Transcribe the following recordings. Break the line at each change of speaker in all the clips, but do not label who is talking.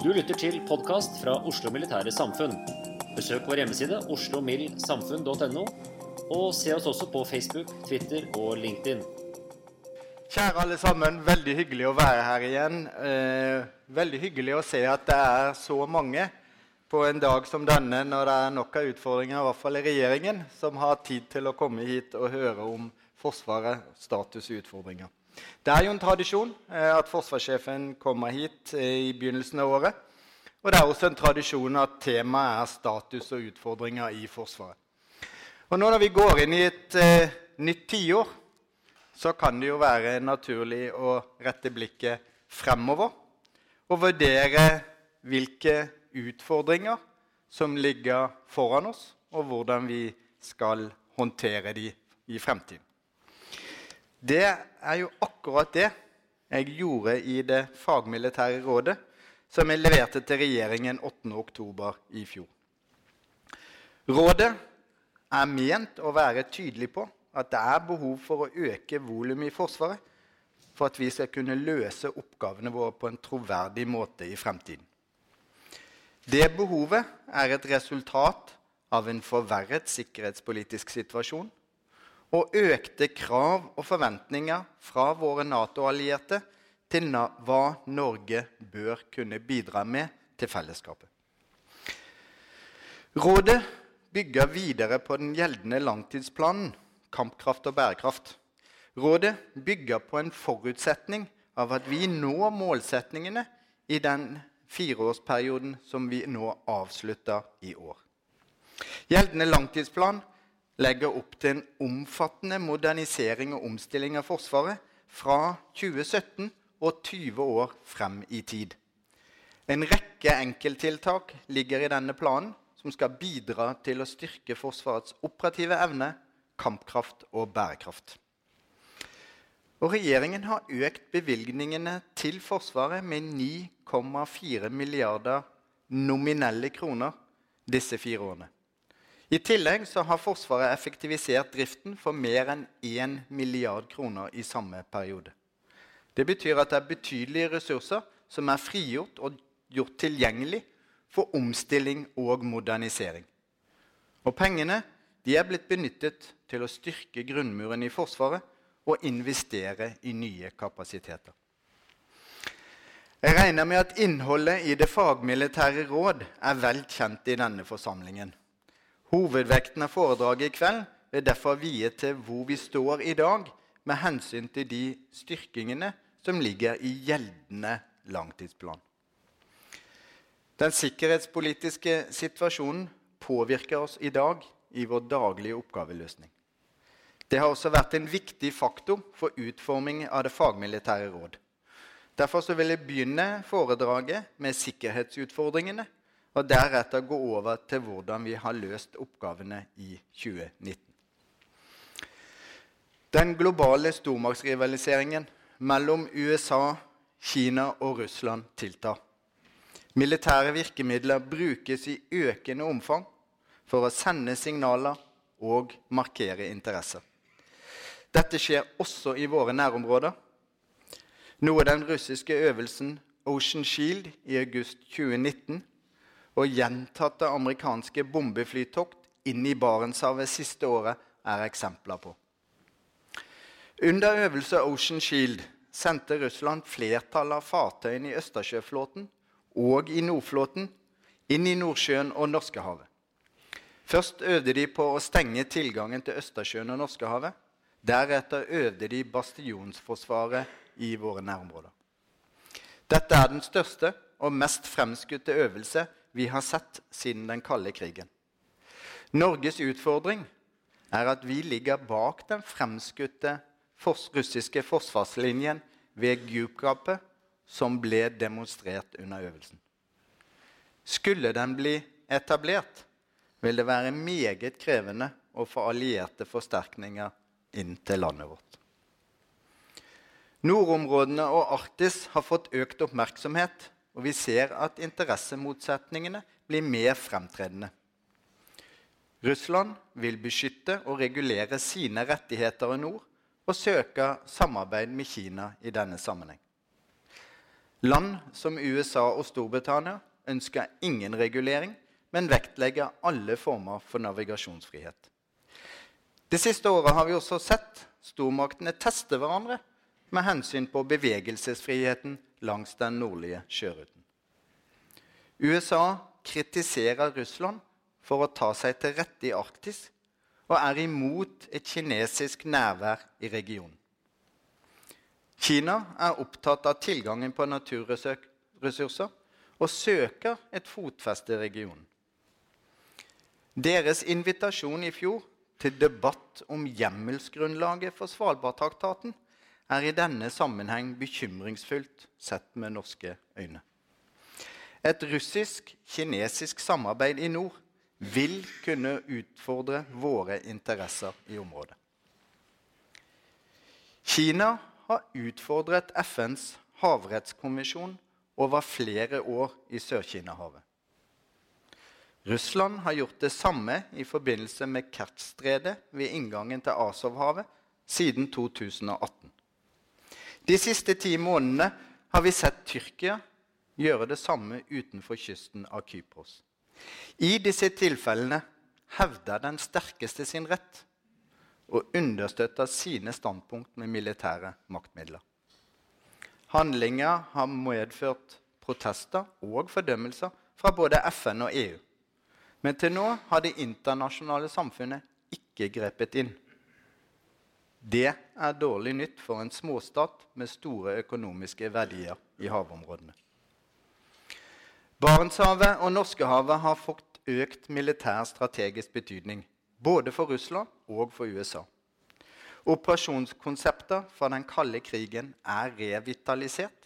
Du lytter til podkast fra Oslo Militære Samfunn. Besøk vår hjemmeside oslomildsamfunn.no, og se oss også på Facebook, Twitter og LinkedIn.
Kjære alle sammen, veldig hyggelig å være her igjen. Eh, veldig hyggelig å se at det er så mange på en dag som denne, når det er nok av utfordringer, i hvert fall i regjeringen, som har tid til å komme hit og høre om Forsvaret, status og utfordringer. Det er jo en tradisjon eh, at forsvarssjefen kommer hit eh, i begynnelsen av året. Og det er også en tradisjon at temaet er status og utfordringer i Forsvaret. Og nå når vi går inn i et eh, nytt tiår, så kan det jo være naturlig å rette blikket fremover og vurdere hvilke utfordringer som ligger foran oss, og hvordan vi skal håndtere de i fremtiden. Det er jo akkurat det jeg gjorde i det fagmilitære rådet, som jeg leverte til regjeringen 8.10. i fjor. Rådet er ment å være tydelig på at det er behov for å øke volumet i Forsvaret for at vi skal kunne løse oppgavene våre på en troverdig måte i fremtiden. Det behovet er et resultat av en forverret sikkerhetspolitisk situasjon og økte krav og forventninger fra våre Nato-allierte til hva Norge bør kunne bidra med til fellesskapet. Rådet bygger videre på den gjeldende langtidsplanen Kampkraft og bærekraft. Rådet bygger på en forutsetning av at vi når målsetningene i den fireårsperioden som vi nå avslutter i år. Gjeldende langtidsplan legger opp til en omfattende modernisering og omstilling av Forsvaret fra 2017 og 20 år frem i tid. En rekke enkelttiltak ligger i denne planen som skal bidra til å styrke Forsvarets operative evne, kampkraft og bærekraft. Og Regjeringen har økt bevilgningene til Forsvaret med 9,4 milliarder nominelle kroner disse fire årene. I tillegg har Forsvaret effektivisert driften for mer enn 1 milliard kroner i samme periode. Det betyr at det er betydelige ressurser som er frigjort og gjort tilgjengelig for omstilling og modernisering. Og pengene er blitt benyttet til å styrke grunnmuren i Forsvaret og investere i nye kapasiteter. Jeg regner med at innholdet i det fagmilitære råd er vel kjent i denne forsamlingen. Hovedvekten av foredraget i kveld vil derfor vie til hvor vi står i dag med hensyn til de styrkingene som ligger i gjeldende langtidsplan. Den sikkerhetspolitiske situasjonen påvirker oss i dag i vår daglige oppgaveløsning. Det har også vært en viktig faktor for utforming av det fagmilitære råd. Derfor vil jeg begynne foredraget med sikkerhetsutfordringene og deretter gå over til hvordan vi har løst oppgavene i 2019. Den globale stormaktsrivaliseringen mellom USA, Kina og Russland tiltar. Militære virkemidler brukes i økende omfang for å sende signaler og markere interesser. Dette skjer også i våre nærområder. Noe den russiske øvelsen Ocean Shield i august 2019 og gjentatte amerikanske bombeflytokt inn i Barentshavet siste året er eksempler på. Under øvelse Ocean Shield sendte Russland flertallet av fartøyene i Østersjøflåten og i Nordflåten inn i Nordsjøen og Norskehavet. Først øvde de på å stenge tilgangen til Østersjøen og Norskehavet. Deretter øvde de bastionsforsvaret i våre nærområder. Dette er den største og mest fremskutte øvelse vi har sett siden den kalde krigen. Norges utfordring er at vi ligger bak den fremskutte russiske forsvarslinjen ved Djupgapet som ble demonstrert under øvelsen. Skulle den bli etablert, vil det være meget krevende å få allierte forsterkninger inn til landet vårt. Nordområdene og Arktis har fått økt oppmerksomhet, og vi ser at interessemotsetningene blir mer fremtredende. Russland vil beskytte og regulere sine rettigheter i nord og søke samarbeid med Kina i denne sammenheng. Land som USA og Storbritannia ønsker ingen regulering, men vektlegger alle former for navigasjonsfrihet. Det siste året har vi også sett stormaktene teste hverandre med hensyn på bevegelsesfriheten langs den nordlige sjøruten. USA kritiserer Russland for å ta seg til rette i Arktis og er imot et kinesisk nærvær i regionen. Kina er opptatt av tilgangen på naturressurser og søker et fotfeste i regionen. Deres invitasjon i fjor til debatt om hjemmelsgrunnlaget for Svalbardtraktaten er i denne sammenheng bekymringsfullt sett med norske øyne. Et russisk-kinesisk samarbeid i nord vil kunne utfordre våre interesser i området. Kina har utfordret FNs havrettskonvensjon over flere år i Sør-Kina-havet. Russland har gjort det samme i forbindelse med Kertstredet ved inngangen til Azovhavet siden 2018. De siste ti månedene har vi sett Tyrkia gjøre det samme utenfor kysten av Kypros. I disse tilfellene hevder den sterkeste sin rett og understøtter sine standpunkt med militære maktmidler. Handlinger har medført protester og fordømmelser fra både FN og EU. Men til nå har det internasjonale samfunnet ikke grepet inn. Det er dårlig nytt for en småstat med store økonomiske verdier i havområdene. Barentshavet og Norskehavet har fått økt militær strategisk betydning både for Russland og for USA. Operasjonskonsepter fra den kalde krigen er revitalisert.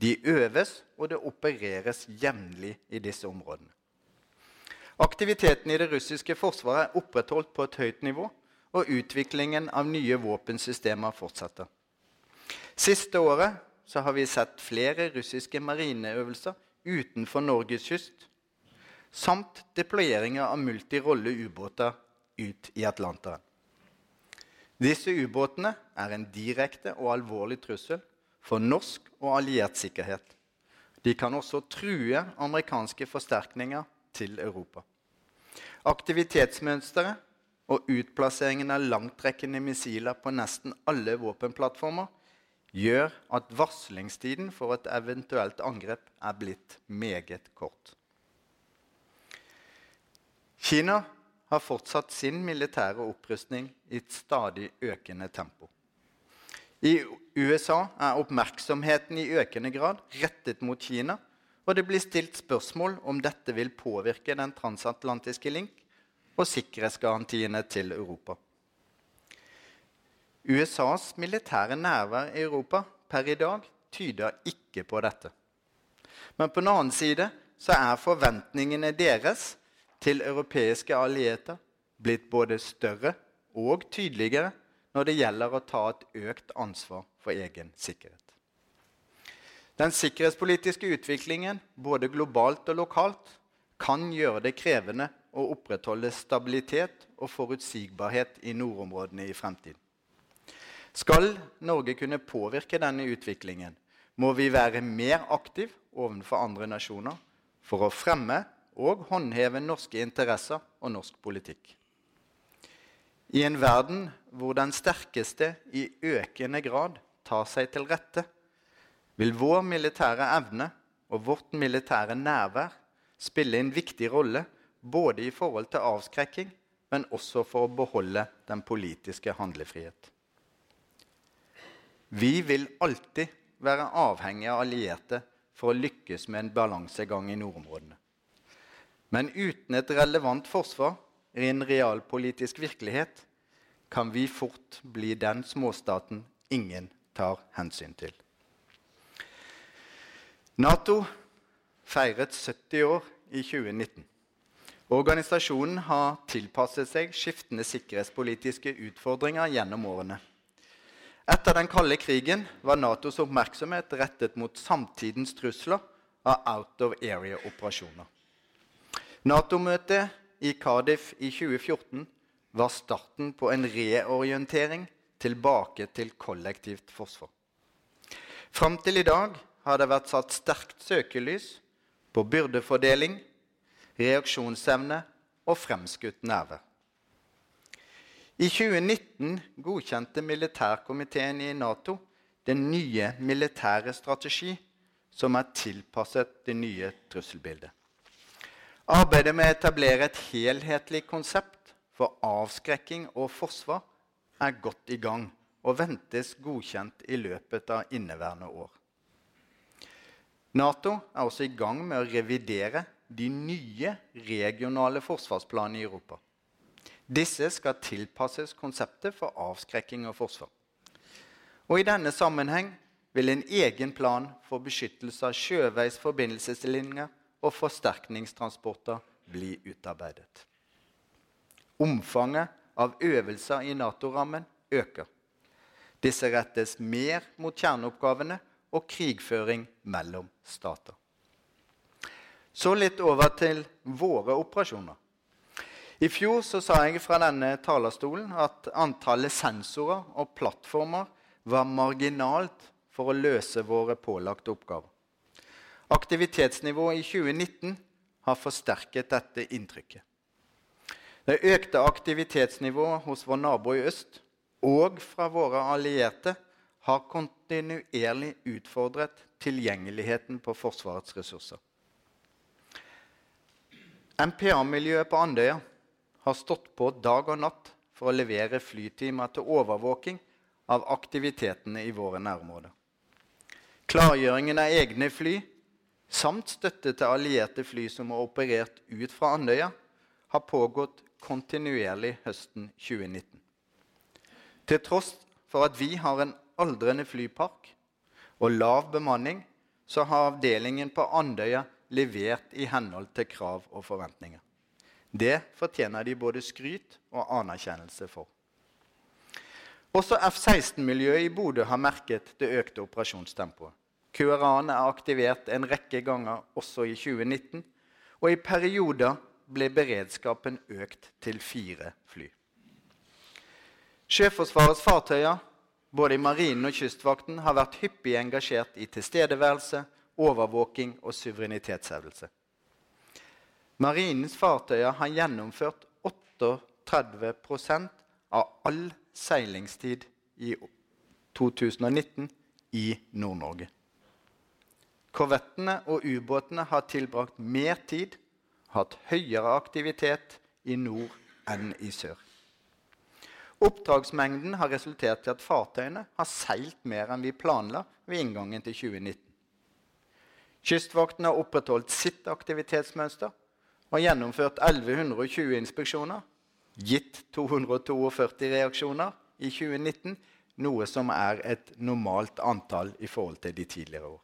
De øves, og det opereres jevnlig i disse områdene. Aktiviteten i det russiske forsvaret er opprettholdt på et høyt nivå, og utviklingen av nye våpensystemer fortsetter. Siste året har vi sett flere russiske marineøvelser utenfor Norges kyst, samt deployeringer av multirolle ubåter ut i Atlanteren. Disse ubåtene er en direkte og alvorlig trussel for norsk og alliert sikkerhet. De kan også true amerikanske forsterkninger til Europa. Aktivitetsmønsteret og utplasseringen av langtrekkende missiler på nesten alle våpenplattformer gjør at varslingstiden for et eventuelt angrep er blitt meget kort. Kina har fortsatt sin militære opprustning i et stadig økende tempo. I USA er oppmerksomheten i økende grad rettet mot Kina, og det blir stilt spørsmål om dette vil påvirke den transatlantiske link og sikkerhetsgarantiene til Europa. USAs militære nærvær i Europa per i dag tyder ikke på dette. Men på den annen side så er forventningene deres til europeiske allierte blitt både større og tydeligere når det gjelder å ta et økt ansvar for egen sikkerhet. Den sikkerhetspolitiske utviklingen, både globalt og lokalt, kan gjøre det krevende å opprettholde stabilitet og forutsigbarhet i nordområdene i fremtiden. Skal Norge kunne påvirke denne utviklingen, må vi være mer aktiv overfor andre nasjoner for å fremme og håndheve norske interesser og norsk politikk. I en verden hvor den sterkeste i økende grad tar seg til rette, vil vår militære evne og vårt militære nærvær spille en viktig rolle både i forhold til avskrekking, men også for å beholde den politiske handlefrihet. Vi vil alltid være avhengig av allierte for å lykkes med en balansegang i nordområdene. Men uten et relevant forsvar i en realpolitisk virkelighet kan vi fort bli den småstaten ingen tar hensyn til. Nato feiret 70 år i 2019. Organisasjonen har tilpasset seg skiftende sikkerhetspolitiske utfordringer gjennom årene. Etter den kalde krigen var Natos oppmerksomhet rettet mot samtidens trusler av out of area-operasjoner. Nato-møtet i Cardiff i 2014 var starten på en reorientering tilbake til kollektivt forsvar. Fram til i dag har det vært satt sterkt søkelys på byrdefordeling, reaksjonsevne og fremskutt nerve. I 2019 godkjente militærkomiteen i Nato den nye militære strategi som er tilpasset det nye trusselbildet. Arbeidet med å etablere et helhetlig konsept for avskrekking og forsvar er godt i gang og ventes godkjent i løpet av inneværende år. Nato er også i gang med å revidere de nye regionale forsvarsplanene i Europa. Disse skal tilpasses konseptet for avskrekking og forsvar. Og I denne sammenheng vil en egen plan for beskyttelse av sjøveis forbindelseslinjer og forsterkningstransporter bli utarbeidet. Omfanget av øvelser i Nato-rammen øker. Disse rettes mer mot kjerneoppgavene og krigføring mellom stater. Så litt over til våre operasjoner. I fjor sa jeg fra denne talerstolen at antallet sensorer og plattformer var marginalt for å løse våre pålagte oppgaver. Aktivitetsnivået i 2019 har forsterket dette inntrykket. Det økte aktivitetsnivået hos vår nabo i øst og fra våre allierte har kontinuerlig utfordret tilgjengeligheten på Forsvarets ressurser. MPA-miljøet på Andøya har stått på dag og natt for å levere flytimer til overvåking av aktivitetene i våre nærområder. Klargjøringen av egne fly samt støtte til allierte fly som har operert ut fra Andøya, har pågått kontinuerlig høsten 2019. Til tross for at vi har en aldrende flypark og lav bemanning, så har avdelingen på Andøya levert i henhold til krav og forventninger. Det fortjener de både skryt og anerkjennelse for. Også F-16-miljøet i Bodø har merket det økte operasjonstempoet. QRA-en er aktivert en rekke ganger også i 2019, og i perioder ble beredskapen økt til fire fly. Sjøforsvarets fartøyer, både i Marinen og Kystvakten, har vært hyppig engasjert i tilstedeværelse, overvåking og suverenitetshevdelse. Marinens fartøyer har gjennomført 38% av all seilingstid i 2019 i Nord-Norge. Korvettene og ubåtene har tilbrakt mer tid, hatt høyere aktivitet i nord enn i sør. Oppdragsmengden har resultert i at fartøyene har seilt mer enn vi planla ved inngangen til 2019. Kystvakten har opprettholdt sitt aktivitetsmønster har gjennomført 1120 inspeksjoner, gitt 242 reaksjoner i 2019, noe som er et normalt antall i forhold til de tidligere år.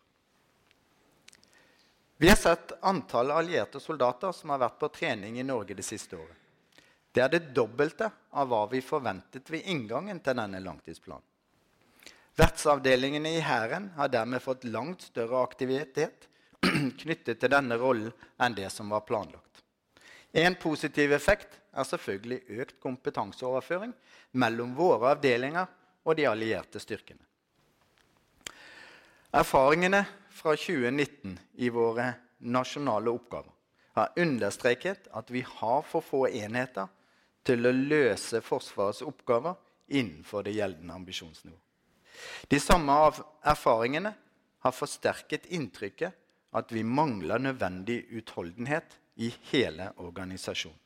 Vi har sett antall allierte soldater som har vært på trening i Norge det siste året. Det er det dobbelte av hva vi forventet ved inngangen til denne langtidsplanen. Vertsavdelingene i Hæren har dermed fått langt større aktivitet knyttet til denne rollen enn det som var planlagt. En positiv effekt er selvfølgelig økt kompetanseoverføring mellom våre avdelinger og de allierte styrkene. Erfaringene fra 2019 i våre nasjonale oppgaver har understreket at vi har for få enheter til å løse Forsvarets oppgaver innenfor det gjeldende ambisjonsnivået. De samme erfaringene har forsterket inntrykket at vi mangler nødvendig utholdenhet i hele organisasjonen.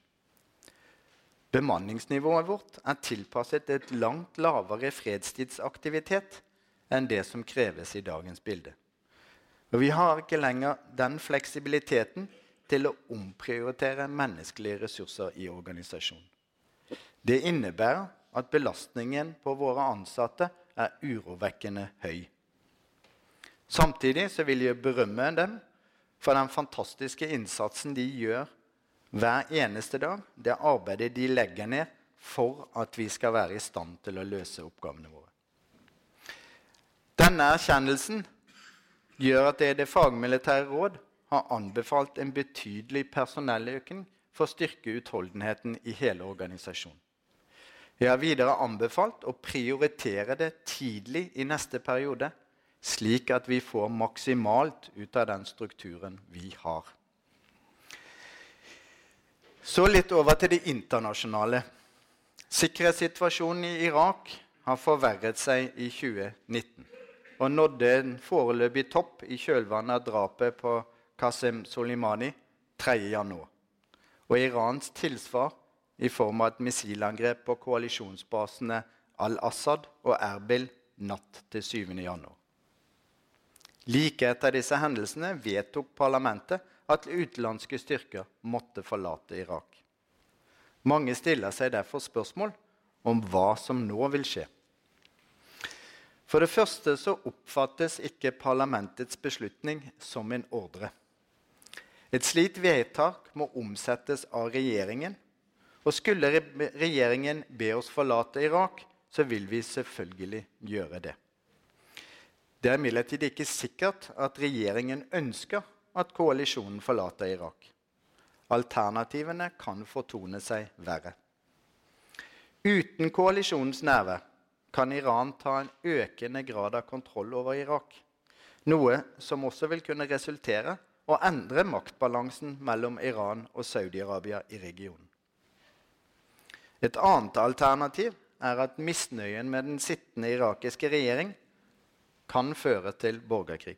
Bemanningsnivået vårt er tilpasset et langt lavere fredstidsaktivitet enn det som kreves i dagens bilde. Og vi har ikke lenger den fleksibiliteten til å omprioritere menneskelige ressurser i organisasjonen. Det innebærer at belastningen på våre ansatte er urovekkende høy. Samtidig vil jeg berømme dem for den fantastiske innsatsen de gjør hver eneste dag. Det arbeidet de legger ned for at vi skal være i stand til å løse oppgavene våre. Denne erkjennelsen gjør at det, det fagmilitære råd har anbefalt en betydelig personelløkning for å styrke utholdenheten i hele organisasjonen. Jeg har videre anbefalt å prioritere det tidlig i neste periode, slik at vi får maksimalt ut av den strukturen vi har. Så litt over til det internasjonale. Sikkerhetssituasjonen i Irak har forverret seg i 2019 og nådde en foreløpig topp i kjølvannet av drapet på Qasem Soleimani 3.1. Og Irans tilsvar i form av et missilangrep på koalisjonsbasene Al-Assad og Erbil natt til 7. januar. Like etter disse hendelsene vedtok parlamentet at utenlandske styrker måtte forlate Irak. Mange stiller seg derfor spørsmål om hva som nå vil skje. For det første så oppfattes ikke parlamentets beslutning som en ordre. Et slikt vedtak må omsettes av regjeringen og skulle regjeringen be oss forlate Irak, så vil vi selvfølgelig gjøre det. Det er imidlertid ikke sikkert at regjeringen ønsker at koalisjonen forlater Irak. Alternativene kan fortone seg verre. Uten koalisjonens nærvær kan Iran ta en økende grad av kontroll over Irak. Noe som også vil kunne resultere og endre maktbalansen mellom Iran og Saudi-Arabia i regionen. Et annet alternativ er at misnøyen med den sittende irakiske regjering kan føre til borgerkrig.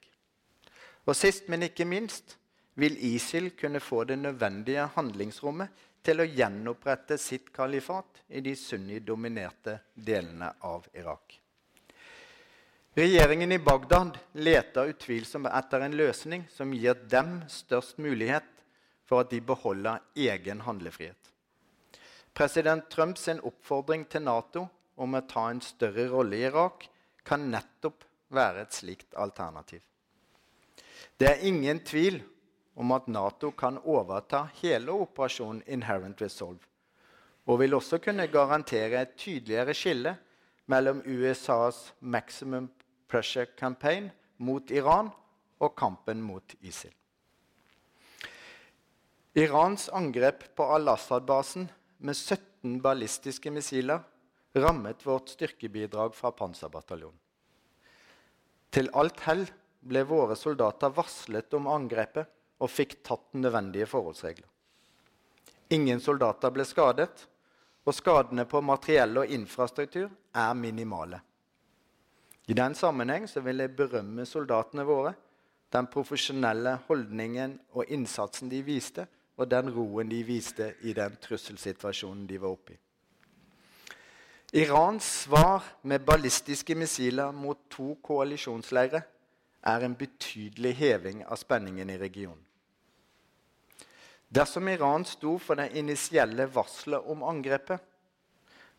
Og sist, men ikke minst vil ISIL kunne få det nødvendige handlingsrommet til å gjenopprette sitt kalifat i de sunni-dominerte delene av Irak. Regjeringen i Bagdad leter utvilsomt etter en løsning som gir dem størst mulighet for at de beholder egen handlefrihet. President Trumps oppfordring til Nato om å ta en større rolle i Irak kan nettopp være et slikt alternativ. Det er ingen tvil om at Nato kan overta hele operasjonen Inherent Resolve, og vil også kunne garantere et tydeligere skille mellom USAs Maximum Pressure Campaign mot Iran og kampen mot ISIL. Irans angrep på Al-Assad-basen med 17 ballistiske missiler rammet vårt styrkebidrag fra Panserbataljonen. Til alt hell ble våre soldater varslet om angrepet og fikk tatt nødvendige forholdsregler. Ingen soldater ble skadet, og skadene på materiell og infrastruktur er minimale. I den sammenheng vil jeg berømme soldatene våre, den profesjonelle holdningen og innsatsen de viste, og den roen de viste i den trusselsituasjonen de var oppe i. Irans svar med ballistiske missiler mot to koalisjonsleirer er en betydelig heving av spenningen i regionen. Dersom Iran sto for det initielle varselet om angrepet,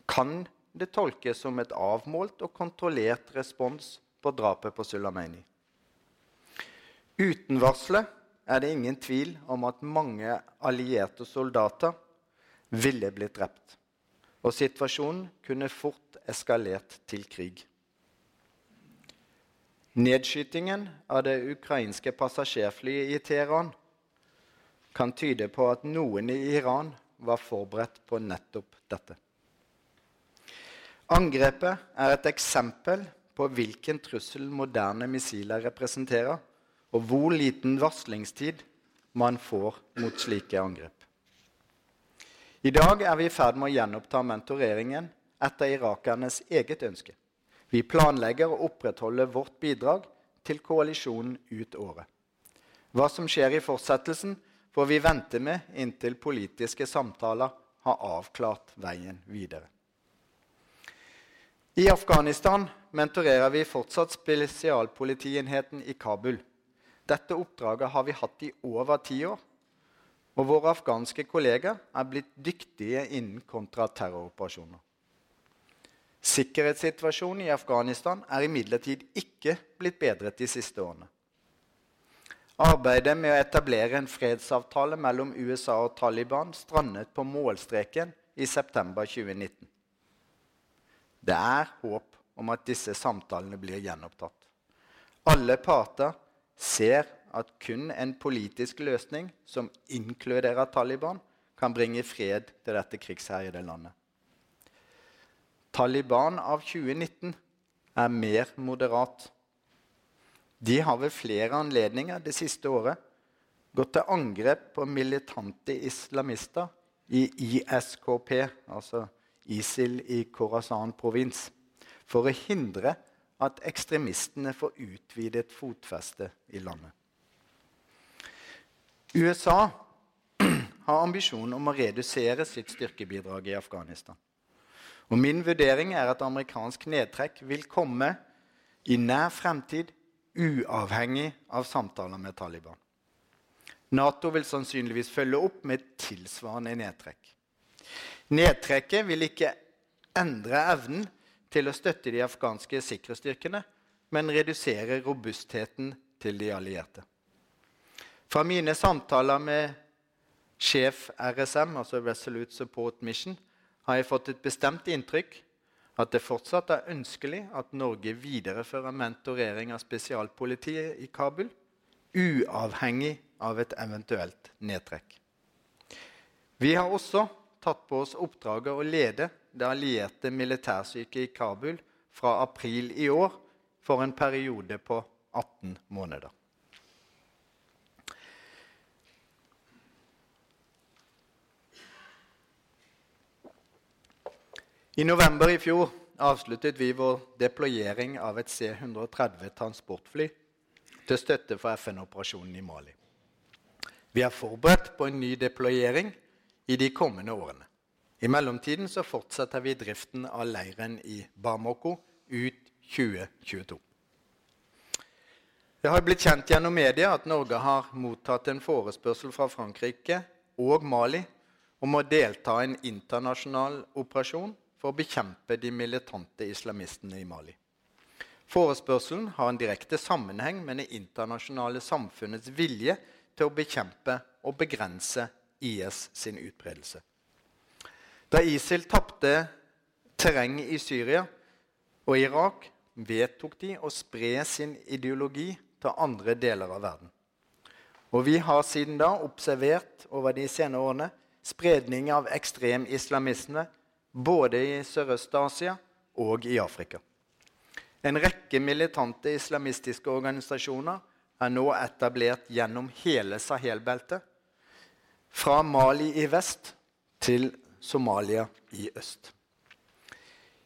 kan det tolkes som et avmålt og kontrollert respons på drapet på Sulameni. Uten varselet er det ingen tvil om at mange allierte soldater ville blitt drept. Og situasjonen kunne fort eskalert til krig. Nedskytingen av det ukrainske passasjerflyet i Teheran kan tyde på at noen i Iran var forberedt på nettopp dette. Angrepet er et eksempel på hvilken trussel moderne missiler representerer, og hvor liten varslingstid man får mot slike angrep. I dag er vi i ferd med å gjenoppta mentoreringen etter irakernes eget ønske. Vi planlegger å opprettholde vårt bidrag til koalisjonen ut året. Hva som skjer i fortsettelsen, får vi vente med inntil politiske samtaler har avklart veien videre. I Afghanistan mentorerer vi fortsatt spesialpolitienheten i Kabul. Dette oppdraget har vi hatt i over ti år. Og våre afghanske kolleger er blitt dyktige innen kontraterroroperasjoner. Sikkerhetssituasjonen i Afghanistan er imidlertid ikke blitt bedret de siste årene. Arbeidet med å etablere en fredsavtale mellom USA og Taliban strandet på målstreken i september 2019. Det er håp om at disse samtalene blir gjenopptatt. Alle parter ser at kun en politisk løsning som inkluderer Taliban, kan bringe fred til dette krigsherjede landet. Taliban av 2019 er mer moderat. De har ved flere anledninger det siste året gått til angrep på militante islamister i ISKP, altså ISIL i Khorasan provins, for å hindre at ekstremistene får utvidet fotfeste i landet. USA har ambisjon om å redusere sitt styrkebidrag i Afghanistan. Og Min vurdering er at amerikansk nedtrekk vil komme i nær fremtid uavhengig av samtaler med Taliban. Nato vil sannsynligvis følge opp med tilsvarende nedtrekk. Nedtrekket vil ikke endre evnen til å støtte de afghanske sikkerhetsstyrkene, men redusere robustheten til de allierte. Fra mine samtaler med sjef RSM, altså Resolute Support Mission, har jeg fått et bestemt inntrykk at det fortsatt er ønskelig at Norge viderefører mentorering av spesialpolitiet i Kabul, uavhengig av et eventuelt nedtrekk. Vi har også tatt på oss oppdraget å lede det allierte militærsyket i Kabul fra april i år for en periode på 18 måneder. I november i fjor avsluttet vi vår deployering av et C-130 transportfly til støtte for FN-operasjonen i Mali. Vi er forberedt på en ny deployering i de kommende årene. I mellomtiden så fortsetter vi driften av leiren i Bamako ut 2022. Det har blitt kjent gjennom media at Norge har mottatt en forespørsel fra Frankrike og Mali om å delta i en internasjonal operasjon for å bekjempe de militante islamistene i Mali. Forespørselen har en direkte sammenheng med det internasjonale samfunnets vilje til å bekjempe og begrense IS sin utbredelse. Da ISIL tapte terreng i Syria og Irak, vedtok de å spre sin ideologi til andre deler av verden. Og vi har siden da observert over de senere årene spredning av ekstrem islamisme både i Sørøst-Asia og i Afrika. En rekke militante islamistiske organisasjoner er nå etablert gjennom hele Sahel-beltet, fra Mali i vest til Somalia i øst.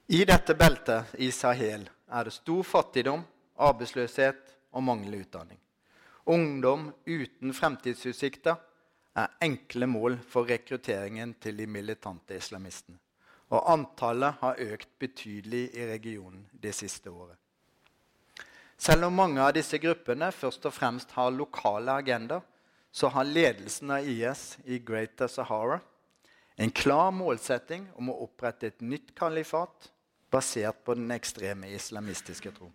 I dette beltet i Sahel er det stor fattigdom, arbeidsløshet og manglende utdanning. Ungdom uten fremtidsutsikter er enkle mål for rekrutteringen til de militante islamistene og antallet har økt betydelig i regionen det siste året. Selv om mange av disse gruppene først og fremst har lokale agendaer, så har ledelsen av IS i Greater Sahara en klar målsetting om å opprette et nytt kalifat basert på den ekstreme islamistiske tro.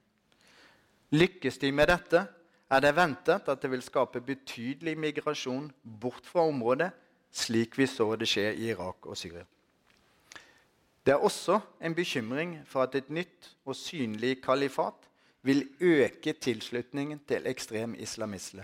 Lykkes de med dette, er det ventet at det vil skape betydelig migrasjon bort fra området, slik vi så det skje i Irak og Syria. Det er også en bekymring for at et nytt og synlig kalifat vil øke tilslutningen til ekstrem islamisme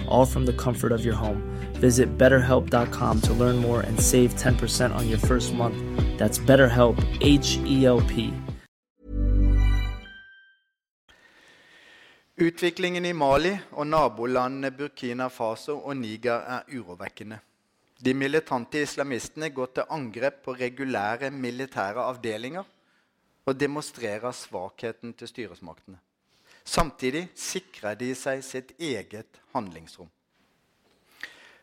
all from the comfort of your home. Visit betterhelp.com to learn more and save 10% on your first month. That's BetterHelp, H E L P.
Utviklingen i Mali og nabolandene Burkina Faso og Niger er urovekkende. De militante islamistene går til angrep på regulære militære avdelinger og demonstrerer svakheten til styresmaktene. Samtidig sikrer de seg sitt eget handlingsrom.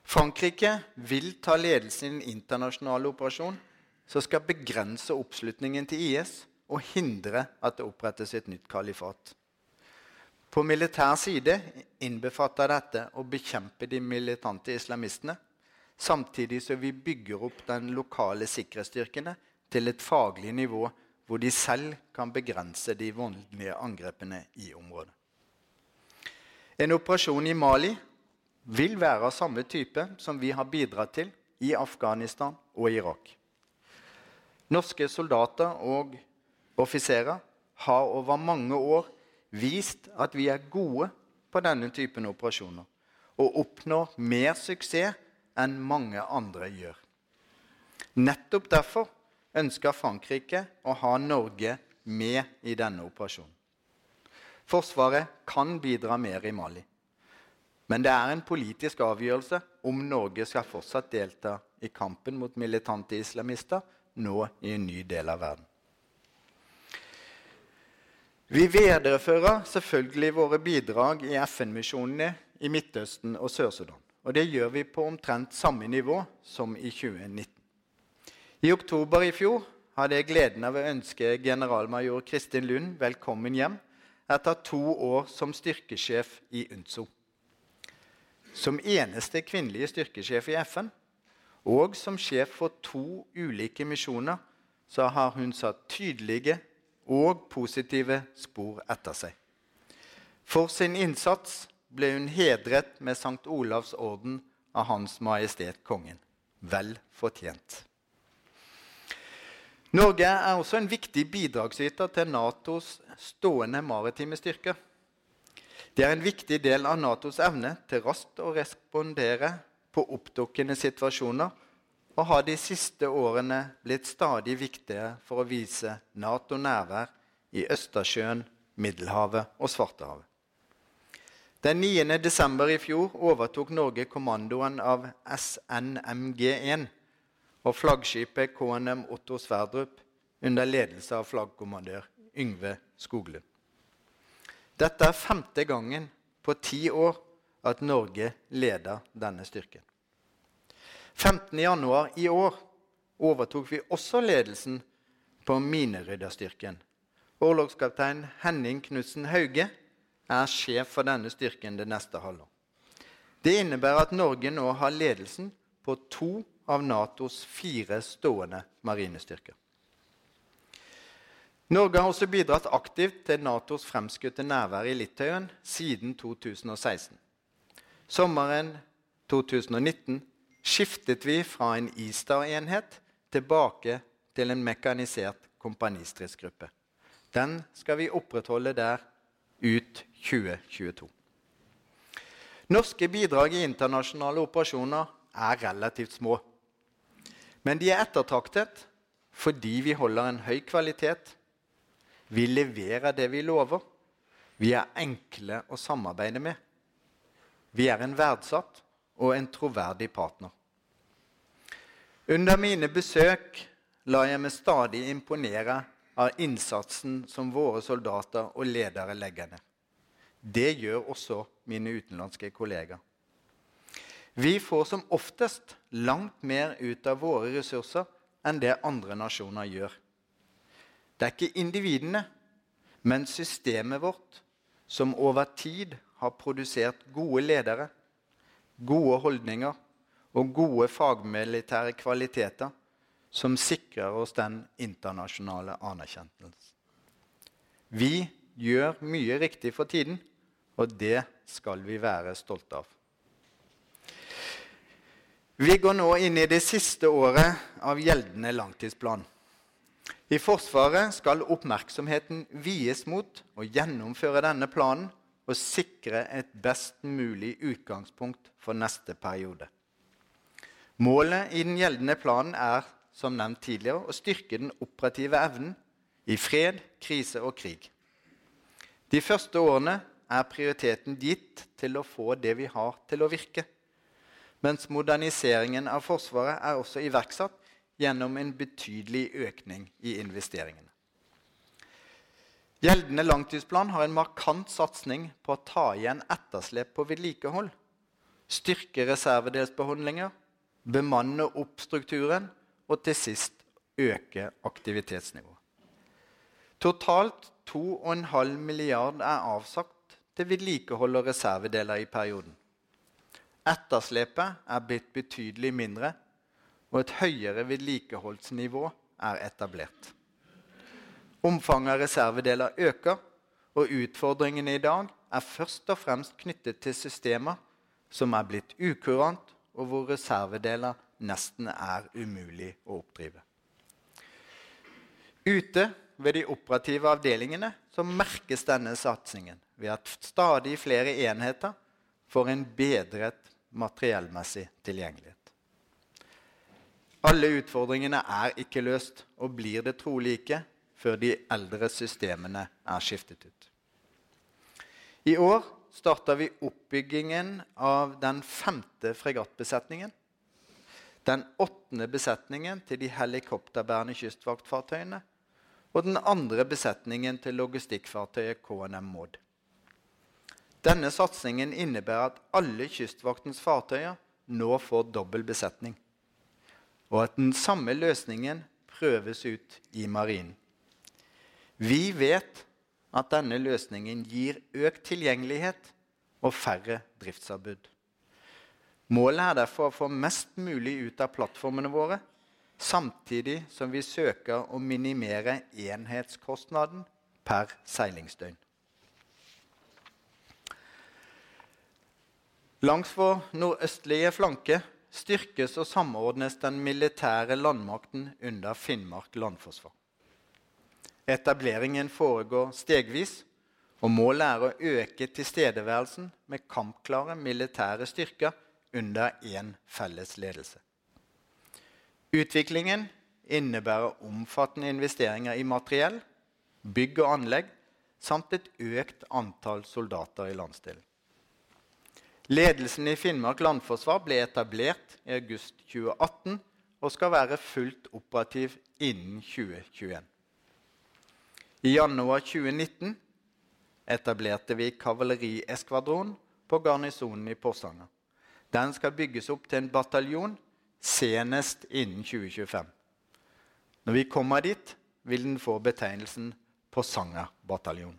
Frankrike vil ta ledelsen i den internasjonale operasjonen som skal begrense oppslutningen til IS og hindre at det opprettes et nytt kalifat. På militær side innbefatter dette å bekjempe de militante islamistene, samtidig som vi bygger opp den lokale sikkerhetsstyrkene til et faglig nivå hvor de selv kan begrense de voldelige angrepene i området. En operasjon i Mali vil være av samme type som vi har bidratt til i Afghanistan og Irak. Norske soldater og offiserer har over mange år vist at vi er gode på denne typen operasjoner og oppnår mer suksess enn mange andre gjør. Nettopp derfor ønsker Frankrike å ha Norge med i denne operasjonen. Forsvaret kan bidra mer i Mali. Men det er en politisk avgjørelse om Norge skal fortsatt delta i kampen mot militante islamister nå i en ny del av verden. Vi viderefører selvfølgelig våre bidrag i FN-misjonene i Midtøsten og Sør-Sudan. Og det gjør vi på omtrent samme nivå som i 2019. I oktober i fjor hadde jeg gleden av å ønske generalmajor Kristin Lund velkommen hjem etter to år som styrkesjef i UNSO. Som eneste kvinnelige styrkesjef i FN og som sjef for to ulike misjoner så har hun satt tydelige og positive spor etter seg. For sin innsats ble hun hedret med St. Olavs orden av Hans Majestet Kongen. Vel fortjent. Norge er også en viktig bidragsyter til Natos stående maritime styrker. Det er en viktig del av Natos evne til raskt å respondere på oppdukkende situasjoner og har de siste årene blitt stadig viktigere for å vise Nato nærvær i Østersjøen, Middelhavet og Svartehavet. Den 9. desember i fjor overtok Norge kommandoen av SNMG1 og flaggskipet KNM Otto Sverdrup under ledelse av flaggkommandør Yngve Skoglund. Dette er femte gangen på ti år at Norge leder denne styrken. 15.1 i år overtok vi også ledelsen på minerydderstyrken. Orlogskaptein Henning Knutsen Hauge er sjef for denne styrken det neste halvår. Det innebærer at Norge nå har ledelsen på to av Natos fire stående marinestyrker. Norge har også bidratt aktivt til Natos fremskutte nærvær i Litauen siden 2016. Sommeren 2019 skiftet vi fra en ISTA-enhet tilbake til en mekanisert kompanistridsgruppe. Den skal vi opprettholde der ut 2022. Norske bidrag i internasjonale operasjoner er relativt små. Men de er ettertraktet fordi vi holder en høy kvalitet. Vi leverer det vi lover. Vi er enkle å samarbeide med. Vi er en verdsatt og en troverdig partner. Under mine besøk lar jeg meg stadig imponere av innsatsen som våre soldater og ledere legger ned. Det gjør også mine utenlandske kollegaer. Vi får som oftest langt mer ut av våre ressurser enn det andre nasjoner gjør. Det er ikke individene, men systemet vårt som over tid har produsert gode ledere, gode holdninger og gode fagmilitære kvaliteter som sikrer oss den internasjonale anerkjennelsen. Vi gjør mye riktig for tiden, og det skal vi være stolte av. Vi går nå inn i det siste året av gjeldende langtidsplan. I Forsvaret skal oppmerksomheten vies mot å gjennomføre denne planen og sikre et best mulig utgangspunkt for neste periode. Målet i den gjeldende planen er som nevnt tidligere, å styrke den operative evnen i fred, krise og krig. De første årene er prioriteten gitt til å få det vi har, til å virke. Mens moderniseringen av Forsvaret er også iverksatt gjennom en betydelig økning i investeringene. Gjeldende langtidsplan har en markant satsing på å ta igjen etterslep på vedlikehold, styrke reservedelsbeholdninger, bemanne opp strukturen og til sist øke aktivitetsnivået. Totalt 2,5 milliard er avsagt til vedlikehold og reservedeler i perioden. Etterslepet er blitt betydelig mindre, og et høyere vedlikeholdsnivå er etablert. Omfanget av reservedeler øker, og utfordringene i dag er først og fremst knyttet til systemer som er blitt ukurant, og hvor reservedeler nesten er umulig å oppdrive. Ute ved de operative avdelingene så merkes denne satsingen ved at stadig flere enheter får en bedret materiellmessig tilgjengelighet. Alle utfordringene er ikke løst, og blir det trolig ikke før de eldre systemene er skiftet ut. I år starta vi oppbyggingen av den femte fregattbesetningen den åttende besetningen til de helikopterbærende kystvaktfartøyene og den andre besetningen til logistikkfartøyet KNM Maud. Denne satsingen innebærer at alle Kystvaktens fartøyer nå får dobbel besetning, og at den samme løsningen prøves ut i marinen. Vi vet at denne løsningen gir økt tilgjengelighet og færre driftsavbud. Målet er derfor å få mest mulig ut av plattformene våre, samtidig som vi søker å minimere enhetskostnaden per seilingsdøgn. Langs vår nordøstlige flanke styrkes og samordnes den militære landmakten under Finnmark landforsvar. Etableringen foregår stegvis, og målet er å øke tilstedeværelsen med kampklare militære styrker under én felles ledelse. Utviklingen innebærer omfattende investeringer i materiell, bygg og anlegg samt et økt antall soldater i landsdelen. Ledelsen i Finnmark landforsvar ble etablert i august 2018 og skal være fullt operativ innen 2021. I januar 2019 etablerte vi kavalerieskvadron på garnisonen i Porsanger. Den skal bygges opp til en bataljon senest innen 2025. Når vi kommer dit, vil den få betegnelsen Porsanger-bataljon.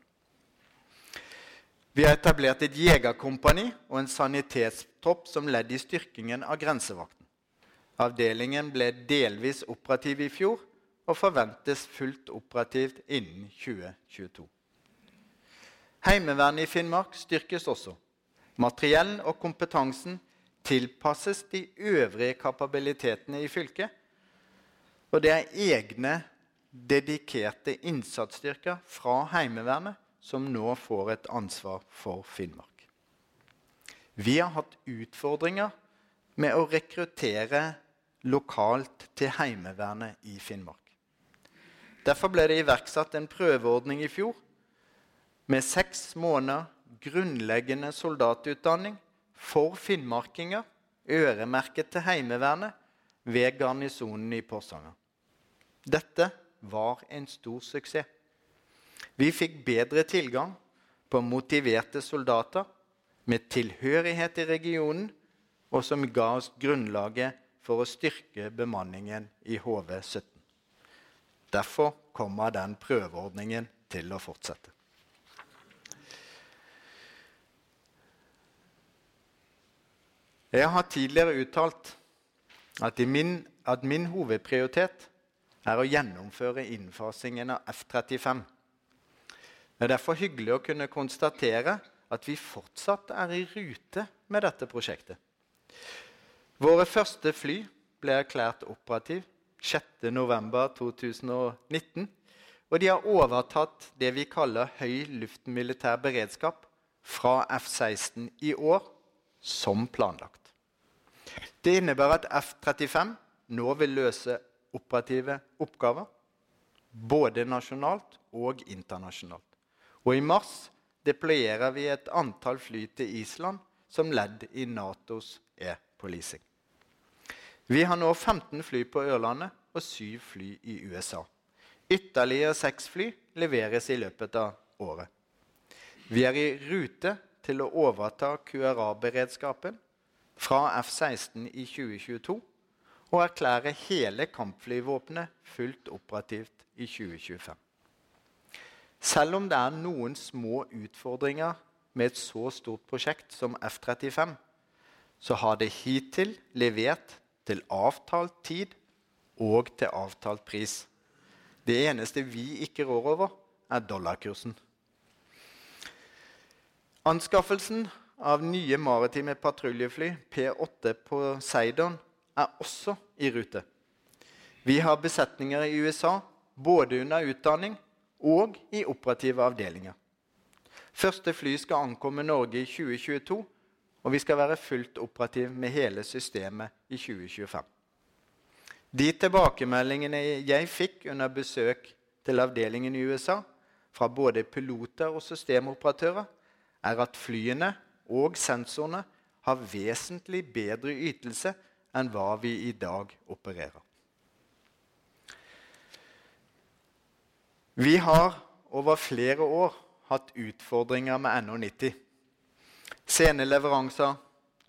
Vi har etablert et jegerkompani og en sanitetstopp som ledd i styrkingen av grensevakten. Avdelingen ble delvis operativ i fjor og forventes fullt operativt innen 2022. Heimevernet i Finnmark styrkes også. Materiell og kompetansen tilpasses de øvrige kapabilitetene i fylket. Og det er egne, dedikerte innsatsstyrker fra Heimevernet som nå får et ansvar for Finnmark. Vi har hatt utfordringer med å rekruttere lokalt til Heimevernet i Finnmark. Derfor ble det iverksatt en prøveordning i fjor med seks måneder grunnleggende soldatutdanning for finnmarkinger øremerket til Heimevernet ved garnisonen i Porsanger. Dette var en stor suksess. Vi fikk bedre tilgang på motiverte soldater med tilhørighet i regionen, og som ga oss grunnlaget for å styrke bemanningen i HV-17. Derfor kommer den prøveordningen til å fortsette. Jeg har tidligere uttalt at min, at min hovedprioritet er å gjennomføre innfasingen av F-35. Det er derfor hyggelig å kunne konstatere at vi fortsatt er i rute med dette prosjektet. Våre første fly ble erklært operativ 6.11.2019. Og de har overtatt det vi kaller høy luftmilitær beredskap fra F-16 i år, som planlagt. Det innebærer at F-35 nå vil løse operative oppgaver, både nasjonalt og internasjonalt. Og i mars deployerer vi et antall fly til Island som ledd i Natos e-policing. Vi har nå 15 fly på Ørlandet og 7 fly i USA. Ytterligere 6 fly leveres i løpet av året. Vi er i rute til å overta QRA-beredskapen fra F-16 i 2022 og erklære hele kampflyvåpenet fullt operativt i 2025. Selv om det er noen små utfordringer med et så stort prosjekt som F-35, så har det hittil levert til avtalt tid og til avtalt pris. Det eneste vi ikke rår over, er dollarkursen. Anskaffelsen av nye maritime patruljefly P8 på Seidon er også i rute. Vi har besetninger i USA både under utdanning og i operative avdelinger. Første fly skal ankomme Norge i 2022, og vi skal være fullt operative med hele systemet i 2025. De tilbakemeldingene jeg fikk under besøk til avdelingen i USA, fra både piloter og systemoperatører, er at flyene og sensorene har vesentlig bedre ytelse enn hva vi i dag opererer. Vi har over flere år hatt utfordringer med NH90. Sene leveranser,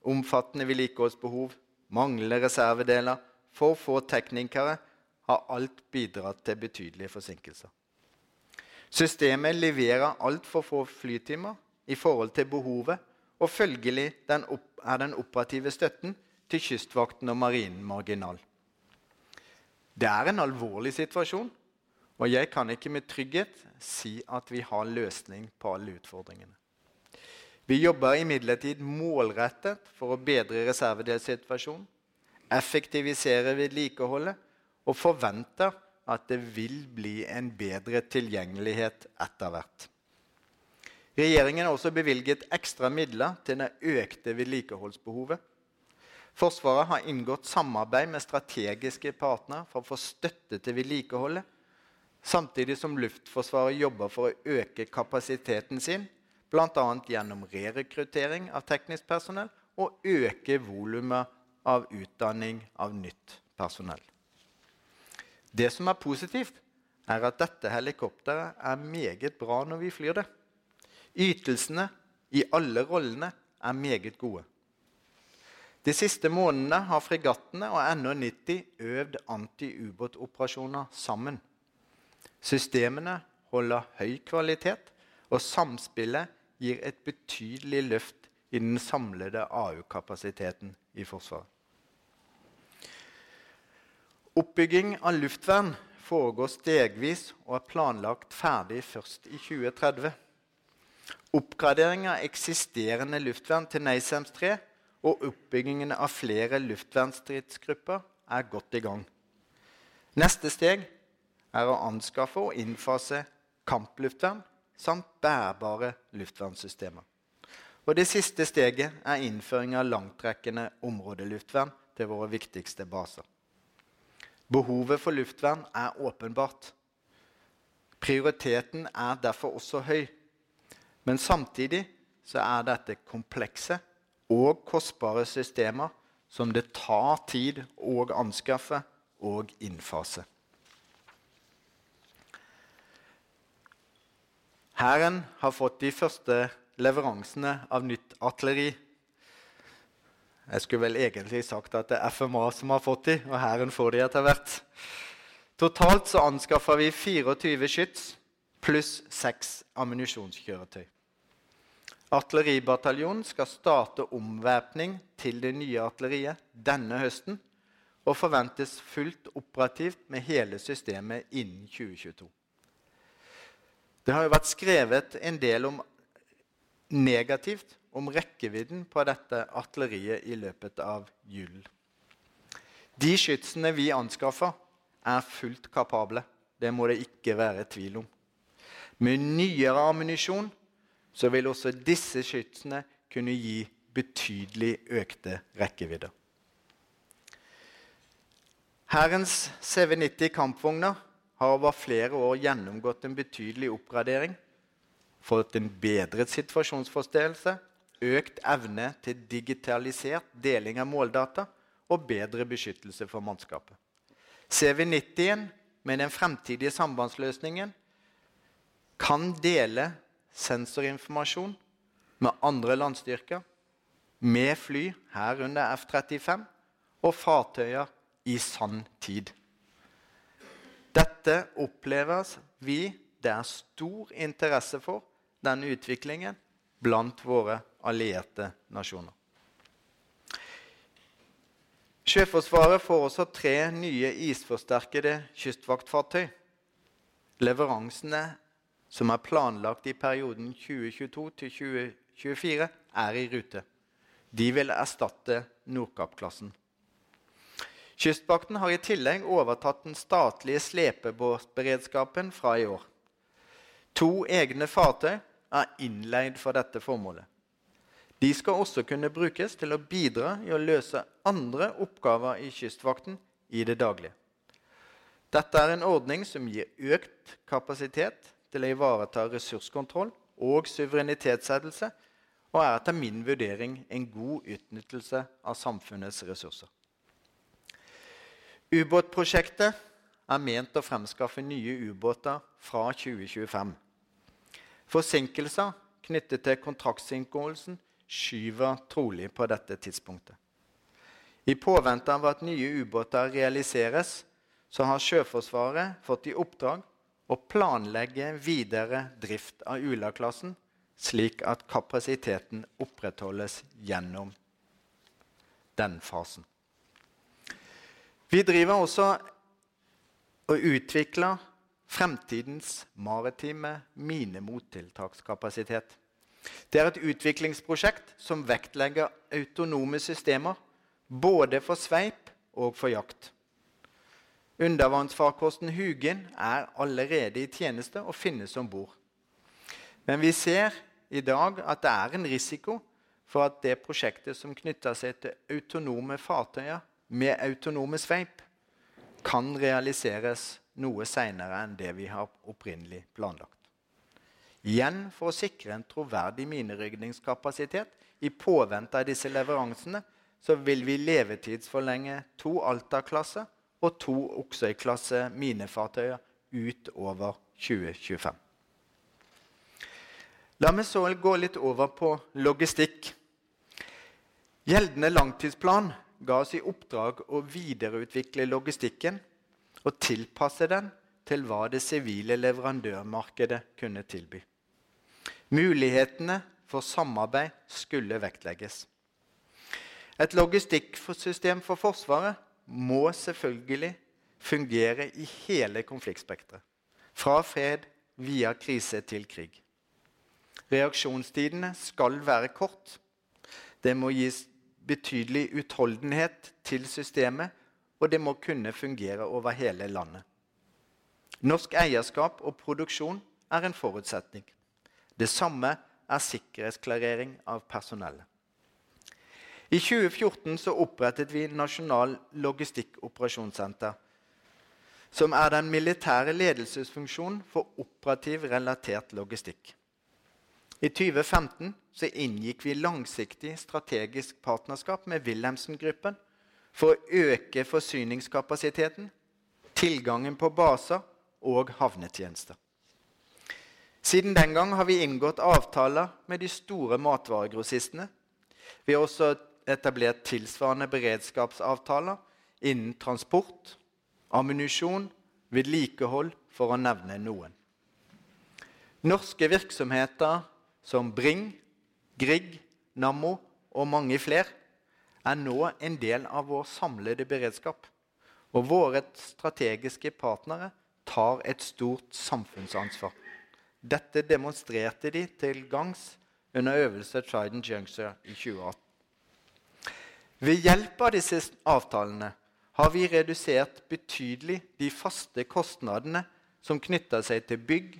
omfattende vedlikeholdsbehov, manglende reservedeler, for få teknikere har alt bidratt til betydelige forsinkelser. Systemet leverer altfor få flytimer i forhold til behovet, og følgelig er den operative støtten til Kystvakten og Marinen marginal. Det er en alvorlig situasjon, og jeg kan ikke med trygghet si at vi har løsning på alle utfordringene. Vi jobber imidlertid målrettet for å bedre reservedelssituasjonen, effektivisere vedlikeholdet og forventer at det vil bli en bedre tilgjengelighet etter hvert. Regjeringen har også bevilget ekstra midler til det økte vedlikeholdsbehovet. Forsvaret har inngått samarbeid med strategiske partnere for å få støtte til vedlikeholdet, samtidig som Luftforsvaret jobber for å øke kapasiteten sin bl.a. gjennom rerekruttering av teknisk personell og øke volumet av utdanning av nytt personell. Det som er positivt, er at dette helikopteret er meget bra når vi flyr det. Ytelsene i alle rollene er meget gode. De siste månedene har fregattene og NH90 øvd anti-ubåtoperasjoner sammen. Systemene holder høy kvalitet, og samspillet gir et betydelig løft i den samlede AU-kapasiteten i Forsvaret. Oppbygging av luftvern foregår stegvis og er planlagt ferdig først i 2030. Oppgradering av eksisterende luftvern til NASAMS 3 og oppbyggingen av flere luftvernstridsgrupper er godt i gang. Neste steg er å anskaffe og innfase kampluftvern samt bærbare luftvernsystemer. Og Det siste steget er innføring av langtrekkende områdeluftvern til våre viktigste baser. Behovet for luftvern er åpenbart. Prioriteten er derfor også høy. Men samtidig så er dette komplekse og kostbare systemer som det tar tid å anskaffe og innfase. Hæren har fått de første leveransene av nytt artilleri. Jeg skulle vel egentlig sagt at det er FMA som har fått de, og Hæren får de etter hvert. Totalt så anskaffa vi 24 skyts pluss 6 ammunisjonskjøretøy. Artilleribataljonen skal starte omvæpning til det nye artilleriet denne høsten og forventes fullt operativt med hele systemet innen 2022. Det har jo vært skrevet en del om negativt om rekkevidden på dette artilleriet i løpet av julen. De skytsene vi anskaffer, er fullt kapable. Det må det ikke være tvil om. Med nyere ammunisjon så vil også disse skytsene kunne gi betydelig økte rekkevidder. Hærens CV90 kampvogner har over flere år gjennomgått en betydelig oppgradering, fått en bedret situasjonsforståelse, økt evne til digitalisert deling av måldata og bedre beskyttelse for mannskapet. CV90-en med den fremtidige sambandsløsningen kan dele sensorinformasjon med andre landstyrker, med fly, herunder F-35, og fartøyer i sann tid. Dette oppleves vi det er stor interesse for, denne utviklingen, blant våre allierte nasjoner. Sjøforsvaret får også tre nye isforsterkede kystvaktfartøy. Leveransene som er planlagt i perioden 2022 2024, er i rute. De vil erstatte Nordkapp-klassen. Kystvakten har i tillegg overtatt den statlige slepebåtberedskapen fra i år. To egne fartøy er innleid for dette formålet. De skal også kunne brukes til å bidra i å løse andre oppgaver i Kystvakten i det daglige. Dette er en ordning som gir økt kapasitet til å ivareta ressurskontroll og suverenitetshevdelse, og er etter min vurdering en god utnyttelse av samfunnets ressurser. Ubåtprosjektet er ment å fremskaffe nye ubåter fra 2025. Forsinkelser knyttet til kontraktsinngåelsen skyver trolig på dette tidspunktet. I påvente av at nye ubåter realiseres, så har Sjøforsvaret fått i oppdrag å planlegge videre drift av Ula-klassen, slik at kapasiteten opprettholdes gjennom den fasen. Vi driver også og utvikler fremtidens maritime minemottiltakskapasitet. Det er et utviklingsprosjekt som vektlegger autonome systemer både for sveip og for jakt. Undervannsfarkosten Hugin er allerede i tjeneste og finnes om bord. Men vi ser i dag at det er en risiko for at det prosjektet som knytter seg til autonome fartøyer, med autonome sveip kan realiseres noe seinere enn det vi har opprinnelig planlagt. Igjen for å sikre en troverdig minerydningskapasitet i påvente av disse leveransene så vil vi levetidsforlenge to Alta-klasse og to Oksøy-klasse minefartøyer utover 2025. La meg så gå litt over på logistikk. Gjeldende langtidsplan ga oss i oppdrag å videreutvikle logistikken og tilpasse den til hva det sivile leverandørmarkedet kunne tilby. Mulighetene for samarbeid skulle vektlegges. Et logistikksystem for Forsvaret må selvfølgelig fungere i hele konfliktspekteret. Fra fred via krise til krig. Reaksjonstidene skal være kort. Det må gis betydelig utholdenhet til systemet, og det må kunne fungere over hele landet. Norsk eierskap og produksjon er en forutsetning. Det samme er sikkerhetsklarering av personellet. I 2014 så opprettet vi Nasjonal logistikkoperasjonssenter, som er den militære ledelsesfunksjonen for operativ relatert logistikk. I 2015 så inngikk vi langsiktig strategisk partnerskap med Wilhelmsen-gruppen for å øke forsyningskapasiteten, tilgangen på baser og havnetjenester. Siden den gang har vi inngått avtaler med de store matvaregrossistene. Vi har også etablert tilsvarende beredskapsavtaler innen transport, ammunisjon, vedlikehold, for å nevne noen. Norske virksomheter som Bring, Grieg, Nammo og mange flere er nå en del av vår samlede beredskap. Og våre strategiske partnere tar et stort samfunnsansvar. Dette demonstrerte de til gangs under øvelse Trident Juncture i 2018. Ved hjelp av disse avtalene har vi redusert betydelig de faste kostnadene som knytter seg til bygg,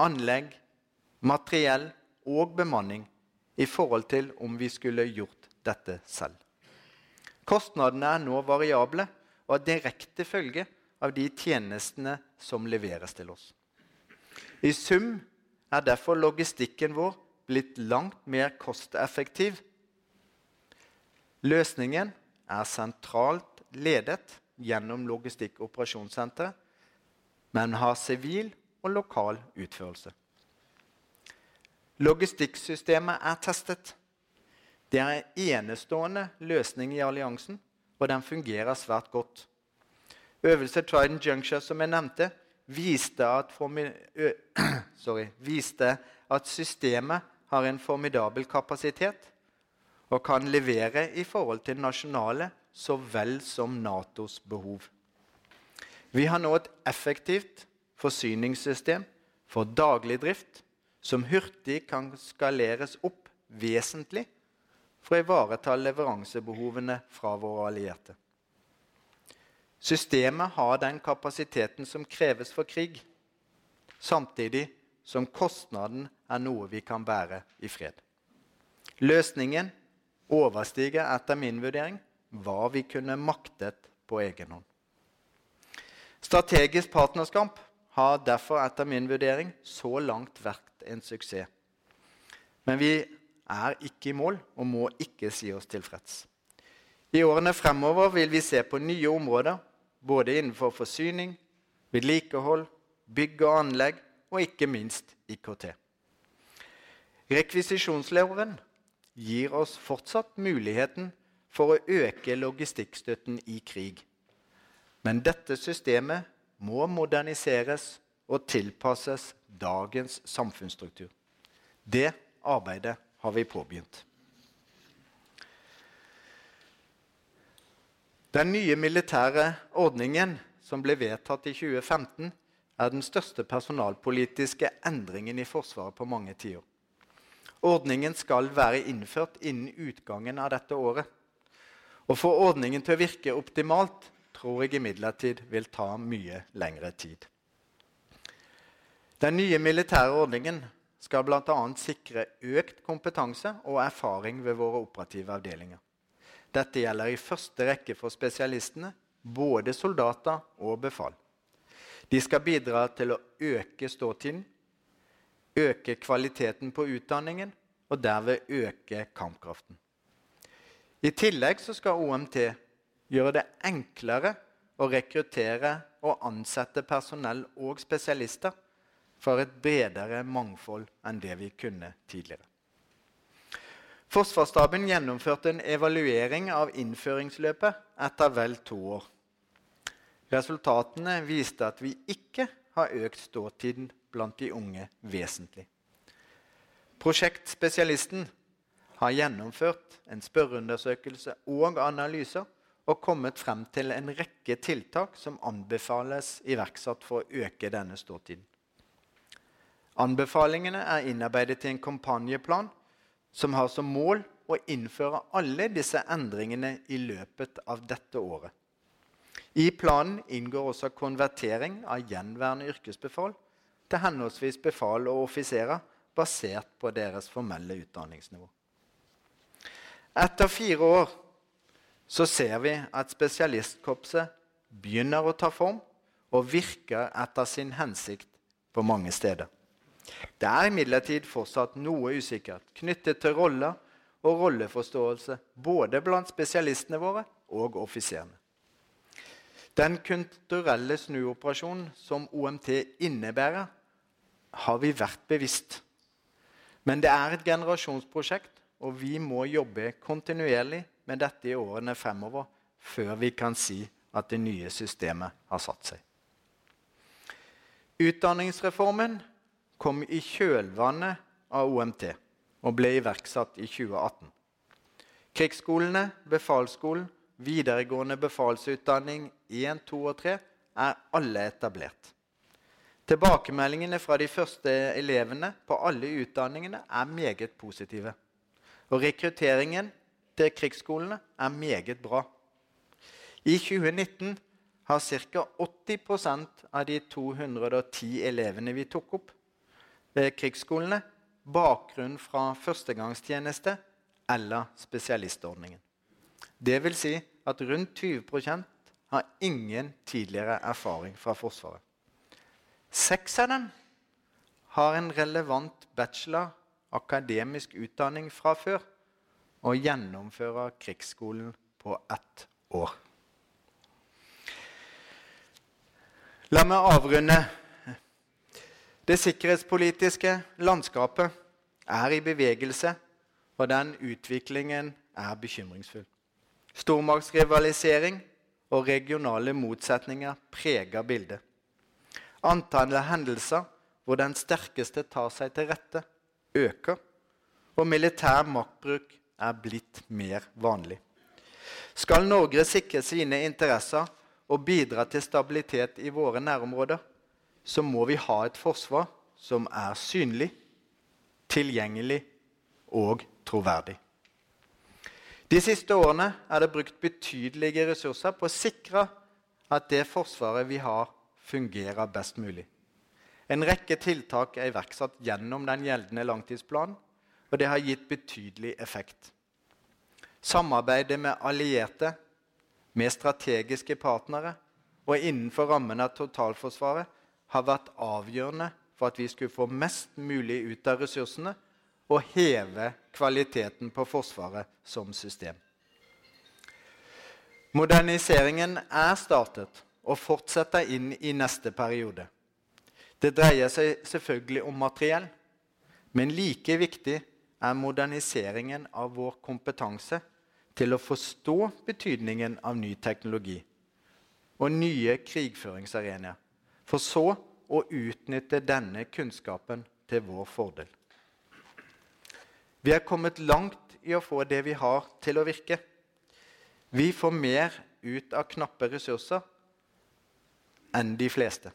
anlegg, materiell og bemanning i forhold til om vi skulle gjort dette selv. Kostnadene er nå variable og er direkte følge av de tjenestene som leveres til oss. I sum er derfor logistikken vår blitt langt mer kosteffektiv. Løsningen er sentralt ledet gjennom Logistikkoperasjonssenteret, men har sivil og lokal utførelse. Logistikksystemet er testet. Det er en enestående løsning i alliansen, og den fungerer svært godt. Øvelse Trident Juncture som jeg nevnte, viste at, sorry, viste at systemet har en formidabel kapasitet og kan levere i forhold til nasjonale så vel som Natos behov. Vi har nå et effektivt forsyningssystem for daglig drift som hurtig kan skaleres opp vesentlig for å ivareta leveransebehovene fra våre allierte. Systemet har den kapasiteten som kreves for krig, samtidig som kostnaden er noe vi kan bære i fred. Løsningen overstiger etter min vurdering hva vi kunne maktet på egen hånd. Strategisk partnerskap har derfor etter min vurdering så langt vært en suksess. Men vi er ikke i mål og må ikke si oss tilfreds. I årene fremover vil vi se på nye områder, både innenfor forsyning, vedlikehold, bygg og anlegg og ikke minst IKT. Rekvisisjonsloven gir oss fortsatt muligheten for å øke logistikkstøtten i krig. Men dette systemet må moderniseres og tilpasses dagens samfunnsstruktur. Det arbeidet har vi påbegynt. Den nye militære ordningen som ble vedtatt i 2015, er den største personalpolitiske endringen i Forsvaret på mange tiår. Ordningen skal være innført innen utgangen av dette året. Å få ordningen til å virke optimalt tror jeg imidlertid vil ta mye lengre tid. Den nye militære ordningen skal bl.a. sikre økt kompetanse og erfaring ved våre operative avdelinger. Dette gjelder i første rekke for spesialistene, både soldater og befal. De skal bidra til å øke ståtiden, øke kvaliteten på utdanningen og derved øke kampkraften. I tillegg skal OMT gjøre det enklere å rekruttere og ansette personell og spesialister for et bredere mangfold enn det vi kunne tidligere. Forsvarsstaben gjennomførte en evaluering av innføringsløpet etter vel to år. Resultatene viste at vi ikke har økt ståtiden blant de unge vesentlig. Prosjektspesialisten har gjennomført en spørreundersøkelse og analyser og kommet frem til en rekke tiltak som anbefales iverksatt for å øke denne ståtiden. Anbefalingene er innarbeidet til en kampanjeplan som har som mål å innføre alle disse endringene i løpet av dette året. I planen inngår også konvertering av gjenværende yrkesbefal til henholdsvis befal og offiserer basert på deres formelle utdanningsnivå. Etter fire år så ser vi at spesialistkorpset begynner å ta form og virker etter sin hensikt på mange steder. Det er imidlertid fortsatt noe usikkert knyttet til roller og rolleforståelse både blant spesialistene våre og offiserene. Den kulturelle snuoperasjonen som OMT innebærer, har vi vært bevisst. Men det er et generasjonsprosjekt, og vi må jobbe kontinuerlig med dette i årene fremover før vi kan si at det nye systemet har satt seg. Utdanningsreformen kom i kjølvannet av OMT og ble iverksatt i 2018. Krigsskolene, befalsskolen videregående befalsutdanning 1, 2 og 3 er alle etablert. Tilbakemeldingene fra de første elevene på alle utdanningene er meget positive. Og rekrutteringen til krigsskolene er meget bra. I 2019 har ca. 80% av de 210 elevene vi tok opp ved krigsskolene, bakgrunn fra førstegangstjeneste eller spesialistordningen. Det vil si at rundt 20% har ingen tidligere erfaring fra Forsvaret. Seks av dem har en relevant bachelor akademisk utdanning fra før og gjennomfører krigsskolen på ett år. La meg avrunde. Det sikkerhetspolitiske landskapet er i bevegelse, og den utviklingen er bekymringsfull. Stormaktsrivalisering og regionale motsetninger preger bildet. Antallet hendelser hvor den sterkeste tar seg til rette, øker, og militær maktbruk er blitt mer vanlig. Skal Norge sikre sine interesser og bidra til stabilitet i våre nærområder, så må vi ha et forsvar som er synlig, tilgjengelig og troverdig. De siste årene er det brukt betydelige ressurser på å sikre at det forsvaret vi har, fungerer best mulig. En rekke tiltak er iverksatt gjennom den gjeldende langtidsplanen, og det har gitt betydelig effekt. Samarbeidet med allierte, med strategiske partnere og innenfor rammen av totalforsvaret har vært avgjørende for at vi skulle få mest mulig ut av ressursene og heve kvaliteten på Forsvaret som system. Moderniseringen er startet og fortsetter inn i neste periode. Det dreier seg selvfølgelig om materiell, men like viktig er moderniseringen av vår kompetanse til å forstå betydningen av ny teknologi og nye krigføringsarenaer, for så å utnytte denne kunnskapen til vår fordel. Vi er kommet langt i å få det vi har, til å virke. Vi får mer ut av knappe ressurser enn de fleste.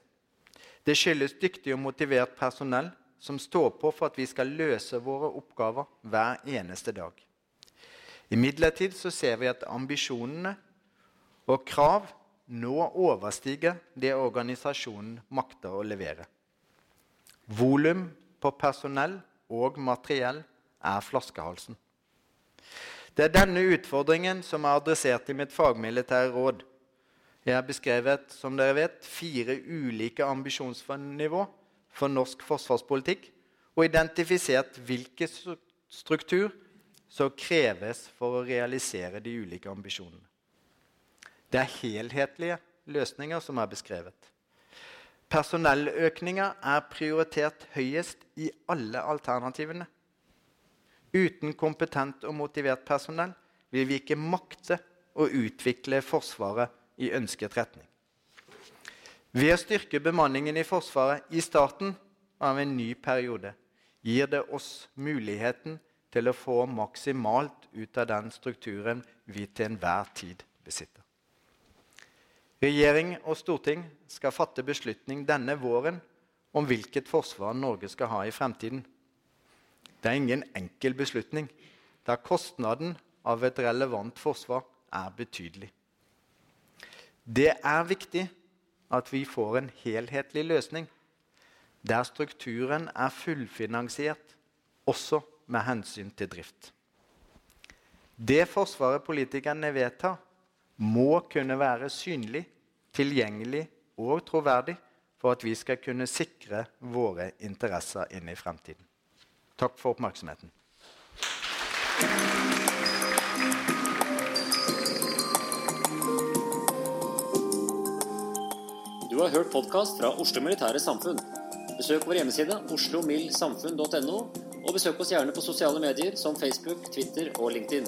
Det skyldes dyktig og motivert personell som står på for at vi skal løse våre oppgaver hver eneste dag. Imidlertid ser vi at ambisjonene og krav nå overstiger det organisasjonen makter å levere. Volum på personell og materiell er flaskehalsen. Det er denne utfordringen som er adressert i mitt fagmilitære råd. Jeg har beskrevet som dere vet, fire ulike ambisjonsnivå for norsk forsvarspolitikk og identifisert hvilke struktur som kreves for å realisere de ulike ambisjonene. Det er helhetlige løsninger som er beskrevet. Personelløkninga er prioritert høyest i alle alternativene. Uten kompetent og motivert personell vil vi ikke makte å utvikle Forsvaret i ønsket retning. Ved å styrke bemanningen i Forsvaret i starten av en ny periode gir det oss muligheten til å få maksimalt ut av den strukturen vi til enhver tid besitter. Regjering og storting skal fatte beslutning denne våren om hvilket forsvar Norge skal ha i fremtiden. Det er ingen enkel beslutning, da kostnaden av et relevant forsvar er betydelig. Det er viktig at vi får en helhetlig løsning. der strukturen er fullfinansiert, også med hensyn til drift. Det Forsvaret politikerne vedtar, må kunne være synlig, tilgjengelig og troverdig for at vi skal kunne sikre våre interesser inn i fremtiden. Takk for oppmerksomheten.
Du har hørt podkast fra Oslo Militære Samfunn. Besøk vår hjemmeside oslomildsamfunn.no, og besøk oss gjerne på sosiale medier som Facebook, Twitter og LinkedIn.